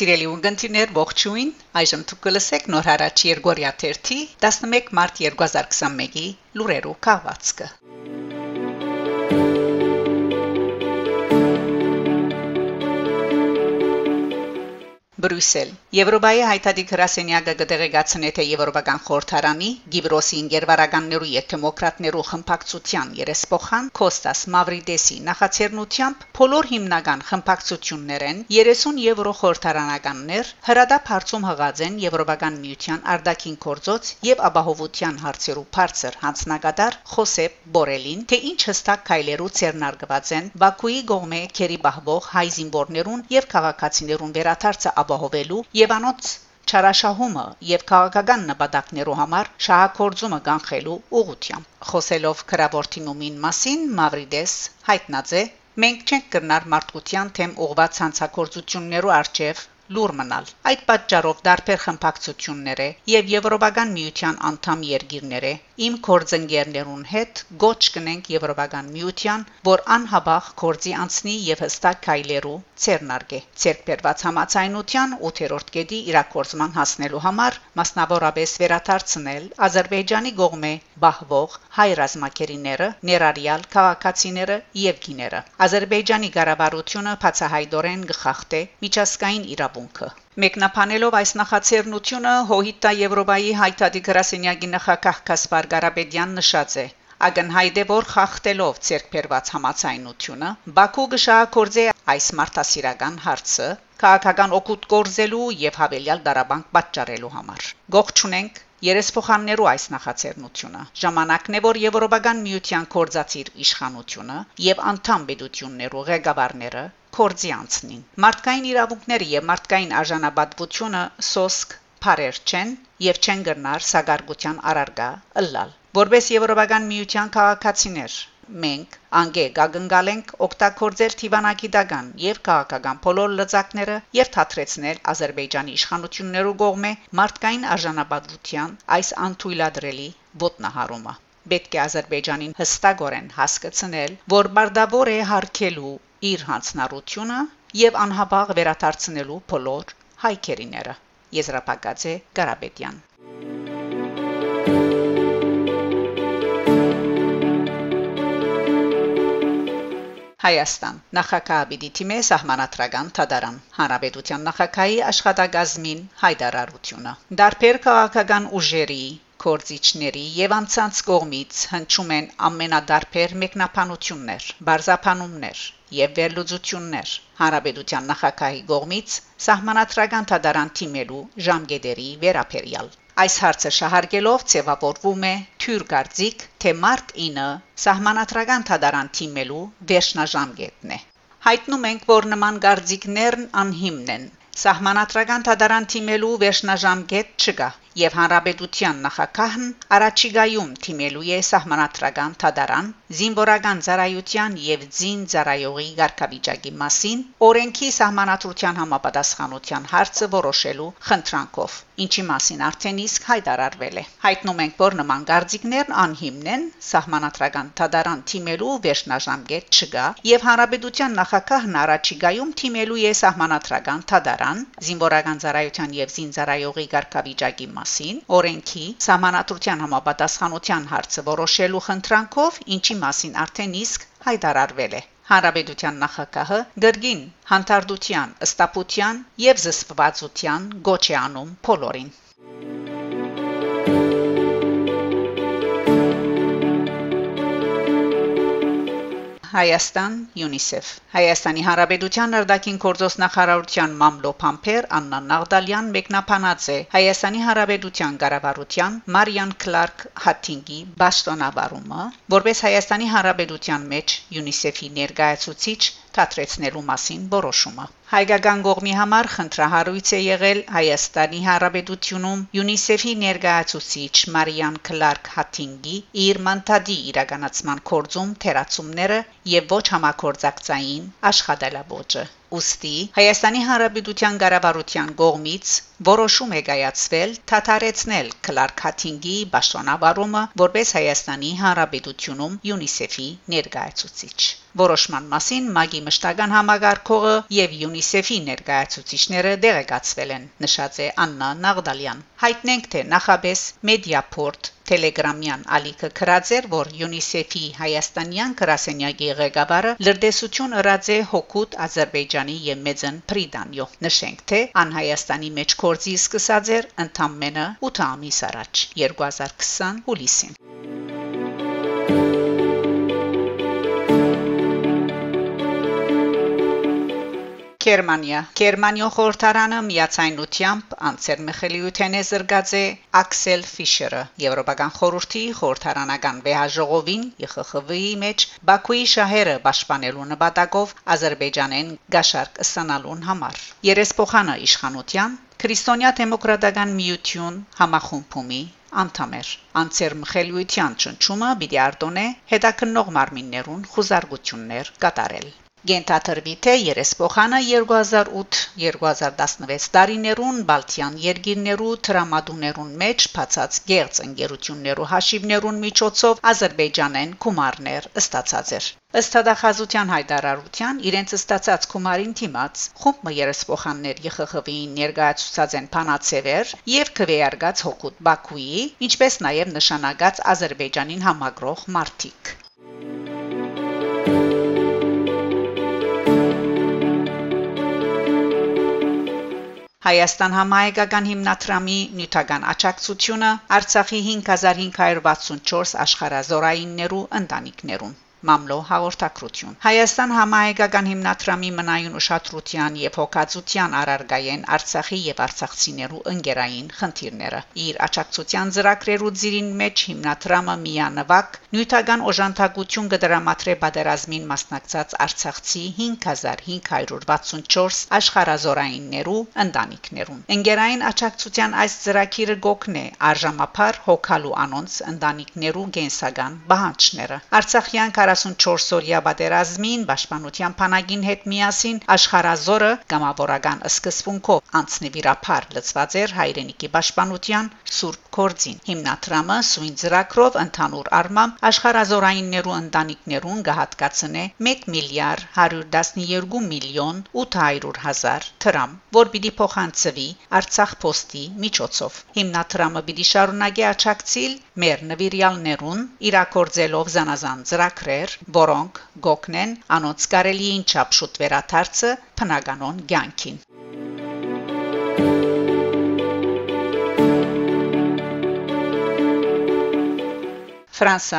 Սիրելի ուղդիրներ ողջույն այժմ դուք կլսեք նոր հարաճ Երգորիա 1 11 մարտ 2021-ի լուրերով կահվածքը Բրյուսել Եվրոպայի հայտարարի հրասենյակը կդեղեկացնե թե Եվրոպական խորհրդարանի Գիբրոսի ինգերվարականներու եւ դեմոկրատներու խմբակցության երեսփոխան Կոստաս Մավրիդեսի նախաձեռնությամբ բոլոր հիմնական խմբակցություններեն 30 եվրո խորհրդարանականներ հրադապ հարցում հղած են Եվրոպական միության արտաքին կորձոց եւ ապահովության հարցերու բարձր հանձնագետար Խոսեփ Բորելին թե ինչ հստակ քայլերու ցերնարգված են Բաքուի գողմե քերի բահբող հայ զինվորներուն եւ քաղաքացիներուն վերաթարցը ապահովելու եւ անոնց չարաշահումը եւ քաղաքական նպատակներու համար շահակորձումը կանխելու ուղղությամբ խոսելով քրավորտինումին մասին Մավրիդես հայտնաձե մենք չենք կրնար մարդկության թեմ ուղված հանցակործություններու արժեվ լուր մնալ այդ պատճառով դարբեր խմբակցությունները եւ եվրոպական միության անդամ երկիրները իմ կորձընկերներուն հետ գոչ կնենք եվրոպական միության որ անհաբախ կորձի անցնի եւ հստակ քայլերու ցերնարգե ցերկբերված համացայնության 8-րդ կետի իրակորձման հասնելու համար մասնավորապես վերաթարցնել Ադրբեջանի գողմե բահվող հայ ռազմակերիները ներառյալ քաղաքացիները եւ գիները Ադրբեջանի ղարավարությունը բացահայտորեն գխախտե միջազգային իրավունքը Մեկնաբանելով այս նախաձեռնությունը հոհիտա Եվրոպայի հայտարարի գրասենյակի նախակահ Կասպար Գարաբեդյան նշած է. Ագնհայտ է որ խախտելով ցերկբերված համացայնությունը Բաքու գշահակորձե այս մարտահրավերական հարցը քաղաքական օգուտ կորզելու եւ հավելյալ դարաբանկ պատճառելու համար գողջունենք Երեսփոխաններու այս նախաձեռնությունը ժամանակն է որ Եվրոպական միության կորզացիր իշխանությունը եւ անդամ պետություններու ղեկավարները կորձի անցնին մարդկային իրավունքները եւ մարդկային արժանապատվությունը սոսկ բարեր չեն եւ չեն գնար սագարգության արարգա ըլլալ որբես Եվրոպական միության քաղաքացիներ մենք անգե գագնգալենք օկտակորձել Թիվանակի դագան եւ քաղաքական բոլոր լծակները եւ թատրեցնել Ադրբեջանի իշխանություններու կողմէ մարդկային արժանապատվության այս անթույլատրելի ոտնահարումը պետք է Ադրբեջանին հստակորեն հասկացնել, որ բարդավոր է հարկելու իր հանցնառությունը եւ անհաբաղ վերադարձնելու բոլոր հայքերիները Եզրափակած է Կարապետյան Հայաստան նախագահի թիմե սահմանադրական թադարան հանրապետության նախագահի աշխատագազմին հայտարարությունը դարբեր քաղաքական ուժերի կորզիչների եւ անցած կողմից հնչում են ամենադարբեր մեկնաբանություններ, բարձապանումներ եւ վերլուծություններ հանրապետության նախագահի կողմից սահմանադրական թադարան թիմելու ժամկետերի վերապերյալ Այս հարցը շահարկելով ձևավորվում է թյուր գարձիկ, թե մարտ 9 սահմանադրական թադարան թիմելու վերջնաժամկետն է։ Հայտնում ենք, որ նման գարձիկներն անհիմն են։ Սահմանադրական թադարան թիմելու վերջնաժամկետ չկա եւ հանրապետության նախագահն առաջիկայում թիմելու է սահմանադրական թադարան զինվորական ծառայության եւ զին ծառայողի ղարքավիճակի մասին օրենքի սահմանադրության համապատասխանության հարցը որոշելու խնդրանքով ինչի մասին արդեն իսկ հայտարարվել է հայտնում ենք որ նման գարձիկներն անհիմն են սահմանադրական թադարան թիմելու վերջնաժամկետ չկա եւ հանրապետության նախագահն առաջիկայում թիմելու է սահմանադրական թադարան զինվորական ծառայության եւ զին ծառայողի ղարքավիճակի մասին օրենքի սահմանադրության համապատասխանության հարցը որոշելու խնդրանքով, ինչի մասին արդեն իսկ հայտարարվել է։ Հանրապետության նախագահը գրգին հանդարտության, ըստապության եւ զսպվածության գոչ է անում բոլորին։ Հայաստան ՅՈՒՆԻՍԵՖ Հայաստանի Հանրապետության արտաքին գործոս նախարարության մամլոփամփեր Աննա Նաղդալյան մեկնաբանած է Հայաստանի Հանրապետության ղարավարության Մարիան Կլարկ Հաթինգի բաշտոնավարումը որպես Հայաստանի Հանրապետության մեջ ՅՈՒՆԻՍԵՖ-ի ներկայացուցիչ թատրեցնելու մասին որոշումը Հայկական կողմի համար խնդրահարույց է եղել Հայաստանի Հանրապետությունում ՅՈՒՆԻՍԵՖ-ի ներկայացուցիչ Մարիան Կլարկ Հաթինգի իր մանդատի իրականացման կորձում թերացումները եւ ոչ համակորձակցային աշխատելաբոճը ուստի Հայաստանի Հանրապետության ղարավարության կողմից որոշում է կայացվել թաթարեցնել Կլարկ Հաթինգի պաշտոնավարումը որպես Հայաստանի Հանրապետությունում ՅՈՒՆԻՍԵՖ-ի ներկայացուցիչ Որոշման մասին ՄԱԳ-ի մշտական համագարկողը եւ ՅՈՒՆԻՍԵՖ-ի ներկայացուցիչները դեղեկացվել են, նշած է Աննա Նաղդալյան։ Հայտնենք թե նախաբես Mediaport Telegram-յան ալիքը քրածեր, որ ՅՈՒՆԻՍԵՖ-ի հայաստանյան գրասենյակի ղեկավարը լրտեսություն ըրած է հոգուտ Ադրբեջանի եւ Մեծն Պրիդանյո։ Նշենք թե ան Հայաստանի մեջ կորձի սկսած էր ընդամենը 8 ամիս առաջ 2020 հուլիսին։ Գերմանիա Գերմանիո խորհրդարանը միացայնությամբ անցեր Միխելիութենե զրգած է Աքսել Ֆիշերը Եվրոպական խորհրդի խորհրդարանական վեհաժողովին ԵԽԽՎ-ի մեջ Բաքուի շահերը պաշտպանելու նպատակով Ադրբեջանեն գաշարք ստանալուն համար Երեսփոխանը իշխանության Քրիստոնյա դեմոկրատական միություն համախումբումի անդամ էր անցեր մխելյության ճնչումը պիտի արտոնե հետաքննող մարմիններուն խուզարկություններ կատարել Գենթաթրվի թե երեսփոխանը 2008-2016 տարիներուն Բալթյան երկիրներու տրամադուներուն մեջ փածած գերց ընկերություններու հաշիվներուն միջոցով Ադրբեջանեն գումարներ ստացած էր։ Ըստ հադախազության հայտարարության իրենց ստացած գումարին թիմած խումբը երեսփոխաններ ԵԽԽՎ-ին ներկայացուցած են փանացեվեր եւ քվեարկած հոգուտ Բաքուի, ինչպես նաեւ նշանակած Ադրբեջանին համագրող մարտիկ։ Հայաստան համահայկական հիմնադրամի նյութական աջակցությունը Արցախի 5564 աշխարազորայիններու ընտանիքներուն Մամլո հաղորդակցություն Հայաստան համահայկական հիմնադրամի մնայուն ուշադրության եւ հոգացության առարգային Արցախի եւ արցախցիներու ընկերային խնդիրները իր աճակցության ծրագրերու ծիրին մեջ հիմնադրամը միանվակ նյութական օժանդակություն կդրամատրե բادرազմին մասնակցած արցախցի 5564 աշխարազորայիններու ընտանիքներուն ընկերային աճակցության այս ծրագիրը գոգնե արժամապար հոգալու անոնց ընտանիքներու գենսական բանջները արցախյան 44-օրյա պատերազմին պաշտպանության փանագին հետ միասին աշխարազորը գամավորական սկզբունքով անցնեվիրափար լծված էր հայրենիքի պաշտպանության սուրբ կորձին հիմնադրամը սույն ծրագրով ընդհանուր առմամբ աշխարազորայիններու ընտանիքներուն կհատկացնե 1 միլիարդ 112 միլիոն 800 հազար դրամ որ պիտի փոխանցվի Արցախ post-ի միջոցով հիմնադրամը պիտի շարունակի աճակցիլ մեր նվիրյալներուն իրակորձելով զանազան ծրագրեր որոնք գոքնեն անոնց կարելիին չափ շուտ վերաթարցը փնականոն ցանկին։ Ֆրանսա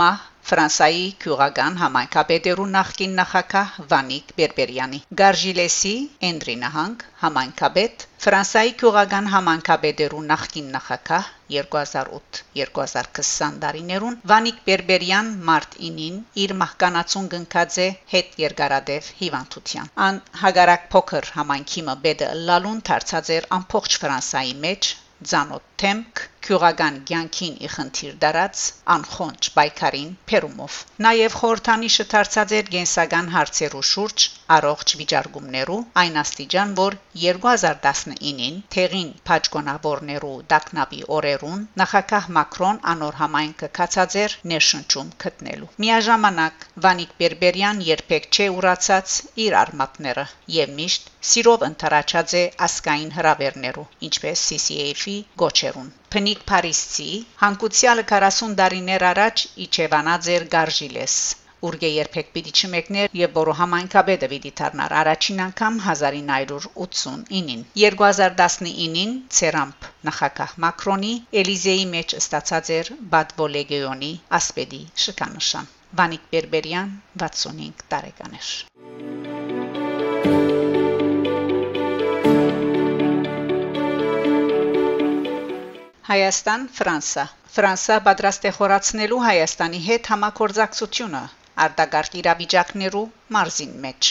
մահ Ֆրանսայի քյուրական համայնքապետերու նախկին նախակահ Վանիկ Բերբերյանի Գարժիլեսի Էնդրի նահանգ համայնքապետ Ֆրանսայի քյուրական համայնքապետերու նախկին նախակահ 2008-2020 տարիներուն Վանիկ Բերբերյան մարտ 9-ին իր մահկանացուն գնքած է հետ երկարադև հիվանդության ան հագարակ փոքր համայնքի մբեդը լալուն դարձած էր ամբողջ Ֆրանսայի մեջ ցանոթ թեմք քյուրական ցանկին ի խնդիր դարած անխոնջ բայկարին Պերումով նաև խորթանիշը դարձած էր գենսական հարցերու շուրջ առողջ վիճարկումներու այն աստիճան որ 2019-ին թեղին փաճկոնավորներու դակնաբի օրերուն նախագահ Մակրոն անոր համայնքը կացած էր ներշնչում գտնելու միաժամանակ Վանիկ Բերբերյան երբեք չէ ուրացած իր արմատները եւ միշտ սիրով ընթരാճած է ասկային հրավերներու ինչպես CCAF-ի գոչերուն Փնիկ Փարիսցի հանկուցյալը 40 տարիներ առաջ իջևանած էր Գարժիլես ուրգե երբեք պիտի չմեկներ եւ որը համայնքաբեդը պիտի դառնար առաջին անգամ 1989-ին 2019-ին Ցերամփ նախագահ Մակրոնի Էլիզեի մեջ ստացած էր Բադվոլեգեոնի ասպեդի շքանշան Վանիկ Բերբերյան 65 տարեկան էր Հայաստան, Ֆրանսա։ պատրաստ է խորացնելու Հայաստանի հետ համակորձակցությունը արտագարկ իրավիճակներու մարզին մեջ։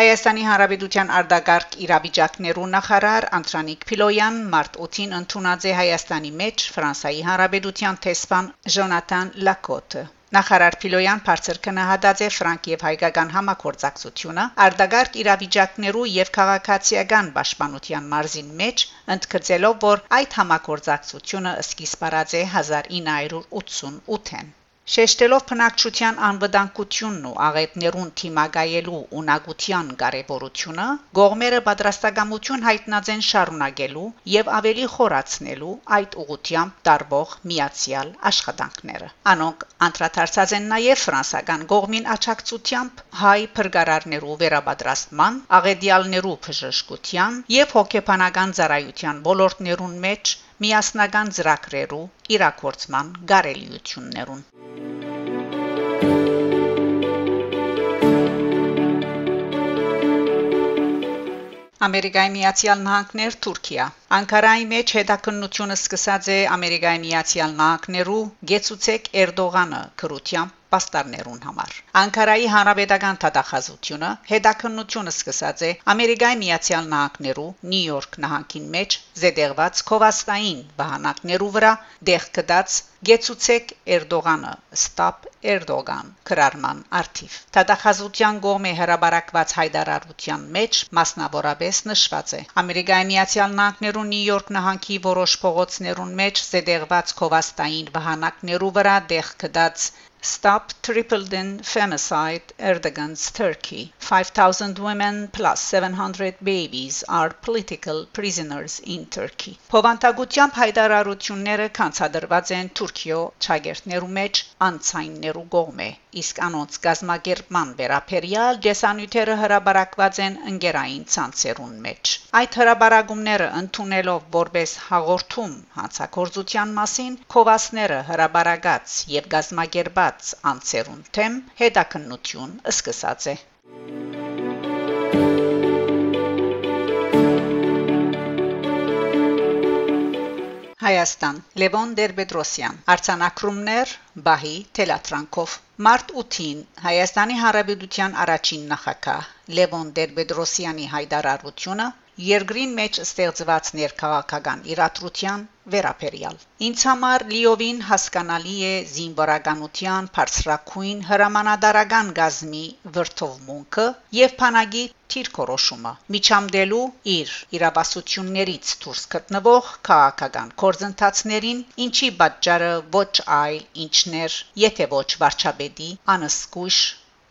Հայաստանի Հանրապետության արտագարկ իրավիճակներու նախարար Անտրանիկ Փիլոյան մարտ 8-ին ընդունած է Հայաստանի մեջ Ֆրանսայի Հանրապետության տեսփան Ժոնատան Լակոտը։ Նախարար Փիլոյան բարձր քնահատած է ֆրանկ եւ հայկական համակորձակցությունը արդագարգ իրավիճակներու եւ քաղաքացիական պաշտպանության մարզին մեջ ընդգծելով որ այդ համակորձակցությունը սկիզբ առած է 1988-ին Շեշտելով բնակչության անվտանգությունն ու աղետներուն թիմագայելու ունակության կարևորությունը, գողմերը պատրաստակամություն հայտնած են շարունակելու եւ ավելի խորացնելու այդ ուղությամբ տարբող միացյալ աշխատանքները։ Անոնք անդրադարձած են նաեւ ֆրանսական գողմին աչակցությամբ հայ փրկարարներու վերաբադրաստման, աղետյալներու բժշկության եւ հոգեբանական ծառայության ոլորտներուն մեջ միասնական ծրագրերու իրակորցման գարելիություններուն Ամերիկայի Միացյալ Նահանգներ Թուրքիա Անկարայի մեջ հետաքննությունը սկսած է Ամերիկայի Միացյալ Նահանգներու Գեցուցեք Էրդողանը քրությամբ պաստարներուն համար։ Անկարայի հանրապետական թատախազությունը հետաքննությունը սկսած է Ամերիկայի Միացյալ Նահանգներու Նյու Յորք նահանգին մեջ զետեղված կովաստային բանակներու վրա դեղ կդած Գեցուցեք Էրդողանը Stop Erdogan քրարման արթիվ Տադախազության գոմե հրաբարակված հայդարարության մեջ մասնավորապես նշված է. Ամերիկայի Միացյալ Նահանգներու Նյու Յորք նահանգի որոշ փողոցներուն մեջ զետեղված կովաստային բանակներու վրա դեղ կդած Stop Tripledon femicide Erdogan's Turkey. 5,000 women plus 700 babies are political prisoners in Turkey. Փովանտագությամբ հայտարարությունները կանցադրված են Թուրքիո ճագերտներու մեջ անցայիններու կողմէ իսկ անոնց գազམ་ագերման վերապերյալ դեսանյութերը հրաբարակված են ընկերային ցանցերուն մեջ։ Այդ հրաբարակումները ընդունելով որպես հաղորդում հանցակործության մասին կովասները հրաբարակած եւ գազམ་ագերբած անցերուն թեմ հետաքննություն սկսած է։ Հայաստան Լևոն Դերբեդրոսյան Արցանակրումներ Բահի Թելատրանկով Մարտ 8-ին Հայաստանի Հանրապետության առաջին նախագահ Լևոն Դերբեդրոսյանի հայտարարությունը երկրին մեջ ստեղծված ներքաղաքական իրադրության վերապերյալ։ Ինձ համար լիովին հասկանալի է զինվորականության բարձրակույն հրամանատարական գազմի վրթովմունքը եւ փանագի թիրքորոշումը միջամդելու իր իրավասություններից դուրս գտնվող քաղաքական կորձընթացներին ինչի պատճառը ոչ այլ ինչներ եթե ոչ վարչապետի անսկույշ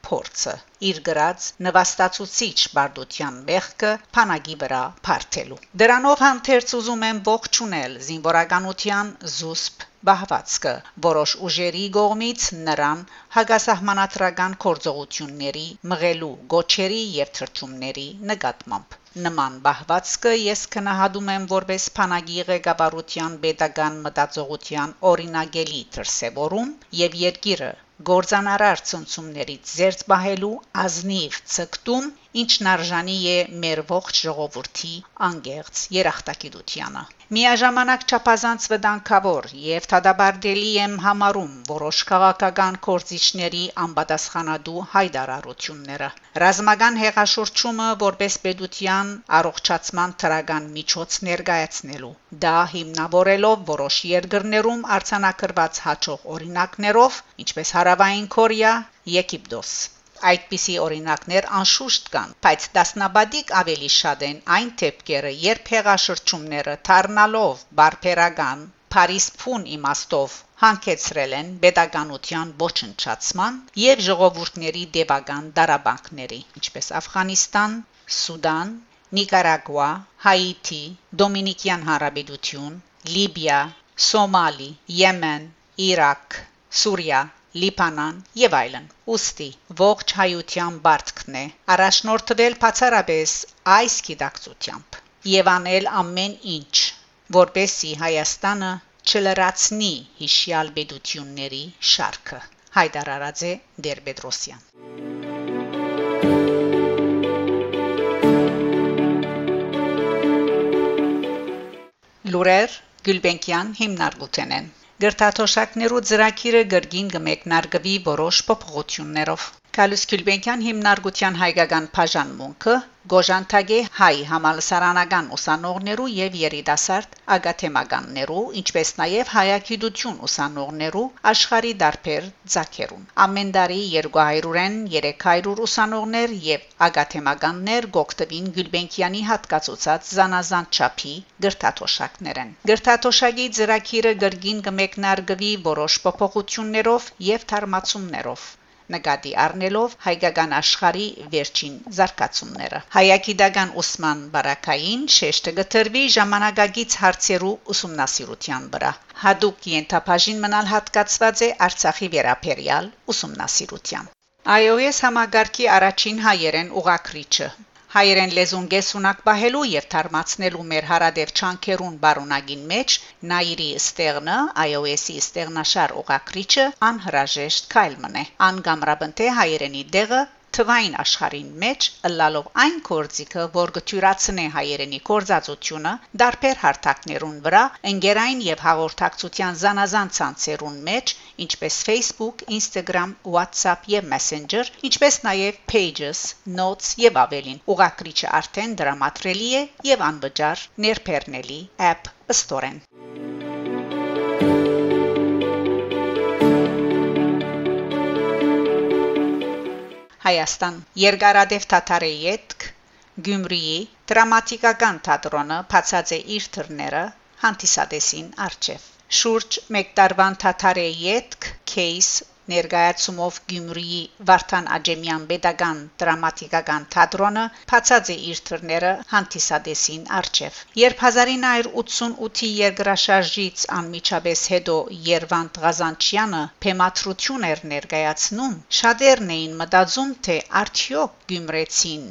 փորձը իր գրած նվաստացուցիչ բարդության մեղքը փանագի վրա փարթելու դրանով հանդերձ ուզում եմ ողջունել զինվորականության զուսպ բահվածքը որոշ ուժերի գողմից նրան հագասահմանադրական կորձողությունների մղելու գոչերի եւ թրճումների նկատմամբ նման բահվածքը ես կնահատում եմ որպես փանագի ղեկավարության pedagogan մտածողության օրինագելի դրսևորում եւ երկիրը գործանարար ցնցումներից զերծ բահելու ազնիվ ցկտում ինչն արժանի է մեր ողջ ժողովրդի անգերց երախտագիտությանը միաժամանակ չափազանց վտանգավոր եւ թադաբարդելի եմ համարում որոշ քաղաքական կորցիչների անպատասխանատու հայտարարությունները ռազմական հեղաշրջումը որպես պետության առողջացման թրագան միջոց ներկայացնելու դա հիմնավորելով որոշ երկրներում արցանակրված հաջող օրինակներով ինչպես հարավային կորեա եգիպտոս Այդպիսի օրինակներ անշուշտ կան, բայց դասնաբադիկ ավելի շատ են այն թեփքերը, երբ հեղաշրջումները թարնալով բարբերական Փարիս փուն իմաստով հանկեցրել են pedagoganության ոչնչացման եւ ժողովուրդների դեպական դարաբանքների, ինչպես Աֆղանիստան, Սուդան, Նիկարագուա, Հայիթի, Դոմինիկյան Հանրապետություն, Լիբիա, Սոմալի, Եմեն, Իրաք, Սուրիա, Լիբանան եւ այլն։ Ոստի ողջ հայության բարձքն է առաջնորդվել բացառապես այս գիտակցությամբ եւ անել ամեն ինչ, որպեսի Հայաստանը չլրացնի հիշյալ բեդությունների շարքը։ Հայդարարաձե Դերբեդրոսյան Լուրեր Գյուլբենկյան հիմնարկութենեն Գրթաթոշակներու ծրագիրը գրգին կմեկնարկվի որոշ փոփոխություններով։ Կալուս Քյուլբենկյան հիմնարկության հայկական բաժանմունքը Գոժանտագե հայ համալսարանական ուսանողներու եւ երիտասարդ ագաթեմականներու, ինչպես նաեւ հայագիտություն ուսանողներու աշխարի դարբեր ցակերուն։ Ամեն տարի 200-ն 300 ուսանողներ եւ ագաթեմականներ գոկտվին Գյուլբենկյանի հատկացուցած զանազան չափի գրթաթոշակներեն։ Գրթաթոշակի ծրագիրը գրգին կմեկնարկվի որոշ փոփոխություններով եւ թարմացումներով նկատի առնելով հայկական աշխարհի վերջին զարգացումները հայագիտական ուսման բարակային շեշտը գտրվի ժամանակագից հարցերու ուսումնասիրության վրա հadoop ենթապաժին մնալ հատկացված է արցախի վերապերյալ ուսումնասիրության iOS համագարկի առաջին հայերեն ուղակրիչը հայերեն լեզուն գեսունակ բահելու եւ թարմացնելու մեր հարադեվ չանքերուն բարունագին մեջ նայրի ստեղնը iOS-ի ստեղնաշար ուղակրիչը անհրաժեշտ քայլ մնե ան գամրաբնթե հայերենի դեղը թվային աշխարհին մեջ ըլլալով այն կորձիկը, որ գթյուրացնե հայերենի կորզածությունը, դարբեր հարթակներուն վրա, ընկերային եւ հաղորդակցության զանազան ցանցերուն մեջ, ինչպես Facebook, Instagram, WhatsApp եւ Messenger, ինչպես նաեւ Pages, Notes եւ ավելին։ Ուղակրիչը արդեն դրամատրելի է եւ անվճար ներբեռնելի app store-ն։ Հայաստան Երգարադեվ Թաթարեի յետք Գյումրիի դրամատիկական թատրոնը բացած է իր թռները հանդիսադեսին արչև շուրջ 1 տարվան Թաթարեի յետք case ներկայացումով Գյումրիի Վարդան Աջեմյան pedagogan դրամատիկական թատրոնը բացած է իր թռները հանդիսադեսին արչև երբ 1988-ի երկրաշարժից անմիջապես հետո Երվանդ Ղազանչյանը փեմատրություն էր ներկայացնում շատերն էին մտածում թե արդյոք Գյումրեցին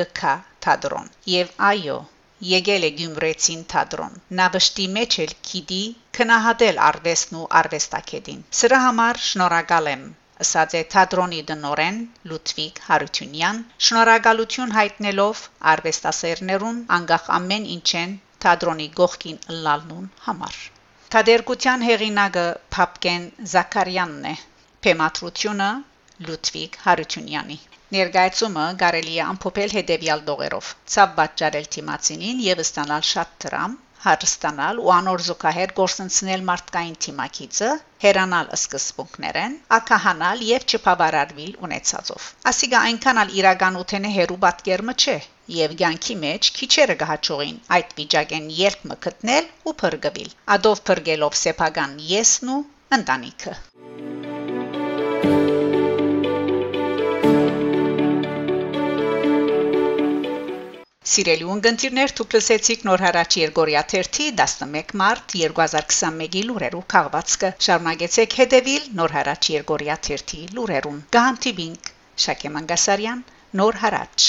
գքա թատրոն եւ այո եկել է Գյումրեցին թատրոն։ Նա վշտի մեջ էլ գիտի քնահատել արվեստն ու արվեստագետին։ Սրա համար շնորհակալ եմ ըսած է թատրոնի դնորեն Լուդվիգ Հարությունյան շնորհակալություն հայտնելով արվեստասերներուն անկախ ամեն ինչեն թատրոնի գողքին լալնուն համար Թադերկության հեղինակը Փապկեն Զաքարյանն է Փեմատրությունը Լուդվիգ Հարությունյանի Ներկայացումը կարելի է ամփոփել հետևյալ դողերով. ցավ պատճառել թիմացինին եւ ստանալ շատ դրամ, հարստանալ ու անոր զուգահեռ գործընծնել մարդկային թիմակիցը, հերանալ սկզբունքներեն, ակահանալ եւ չփավարարվել ունեցածով։ Ասիգա այնքան ալ իրականութենը հերու պատկերմը չէ, եւ ցանկի մեջ քիչերը գահաճողին այդ վիճակեն երբ մկտնել ու փրկվել։ Ադով փրկելով սեփական եսն ու ընտանիքը։ Սիրելի ունգընտիրներ, դուք լսեցիք նոր հարաճ Երգորիա 31 11 մարտ 2021-ի լուրերով քաղվածքը։ Շարունակեցեք հետևել նոր հարաճ Երգորիա 31 լուրերուն։ Գանտիբինգ Շակե Մանգասարյան, նոր հարաճ